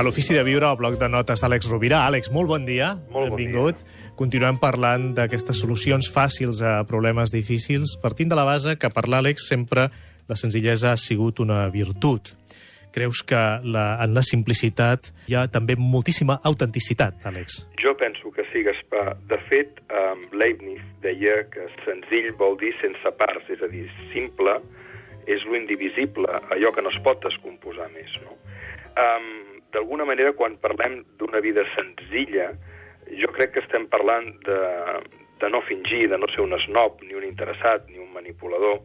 a l'Ofici de Viure, al bloc de notes d'Àlex Rovira. Àlex, molt bon dia. Molt bon Benvingut. Continuem parlant d'aquestes solucions fàcils a problemes difícils, partint de la base que per l'Àlex sempre la senzillesa ha sigut una virtut. Creus que la, en la simplicitat hi ha també moltíssima autenticitat, Àlex? Jo penso que sí, Gaspar. De fet, um, Leibniz deia que senzill vol dir sense parts, és a dir, simple és lo indivisible, allò que no es pot descomposar més. No? Um, D'alguna manera, quan parlem d'una vida senzilla, jo crec que estem parlant de, de no fingir, de no ser un snob, ni un interessat, ni un manipulador,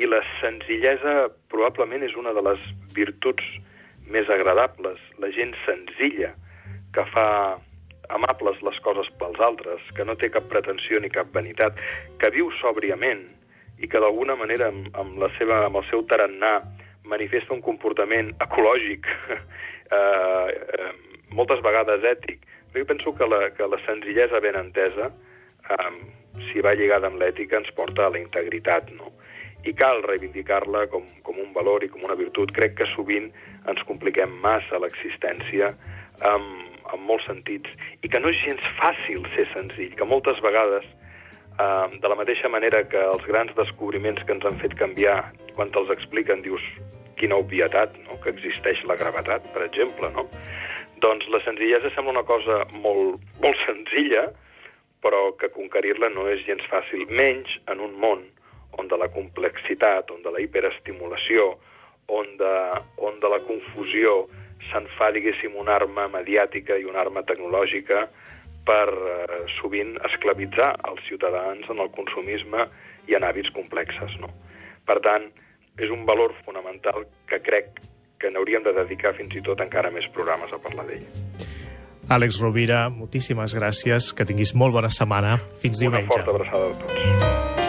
i la senzillesa probablement és una de les virtuts més agradables. La gent senzilla, que fa amables les coses pels altres, que no té cap pretensió ni cap vanitat, que viu sòbriament i que d'alguna manera amb, amb, la seva, amb el seu tarannà manifesta un comportament ecològic, eh, eh, moltes vegades ètic. Jo penso que la, que la senzillesa ben entesa, eh, si va lligada amb l'ètica, ens porta a la integritat, no? I cal reivindicar-la com, com un valor i com una virtut. Crec que sovint ens compliquem massa l'existència amb, en molts sentits i que no és gens fàcil ser senzill, que moltes vegades, eh, de la mateixa manera que els grans descobriments que ens han fet canviar, quan te'ls expliquen dius quina obvietat, no? que existeix la gravetat, per exemple, no? Doncs la senzillesa sembla una cosa molt, molt senzilla, però que conquerir-la no és gens fàcil, menys en un món on de la complexitat, on de la hiperestimulació, on de, on de la confusió se'n fa, diguéssim, una arma mediàtica i una arma tecnològica per eh, sovint esclavitzar els ciutadans en el consumisme i en hàbits complexes. No? Per tant, és un valor fonamental que crec que n'hauríem de dedicar fins i tot encara més programes a parlar d'ell. Àlex Rovira, moltíssimes gràcies, que tinguis molt bona setmana. Fins Una diumenge. forta abraçada a tots.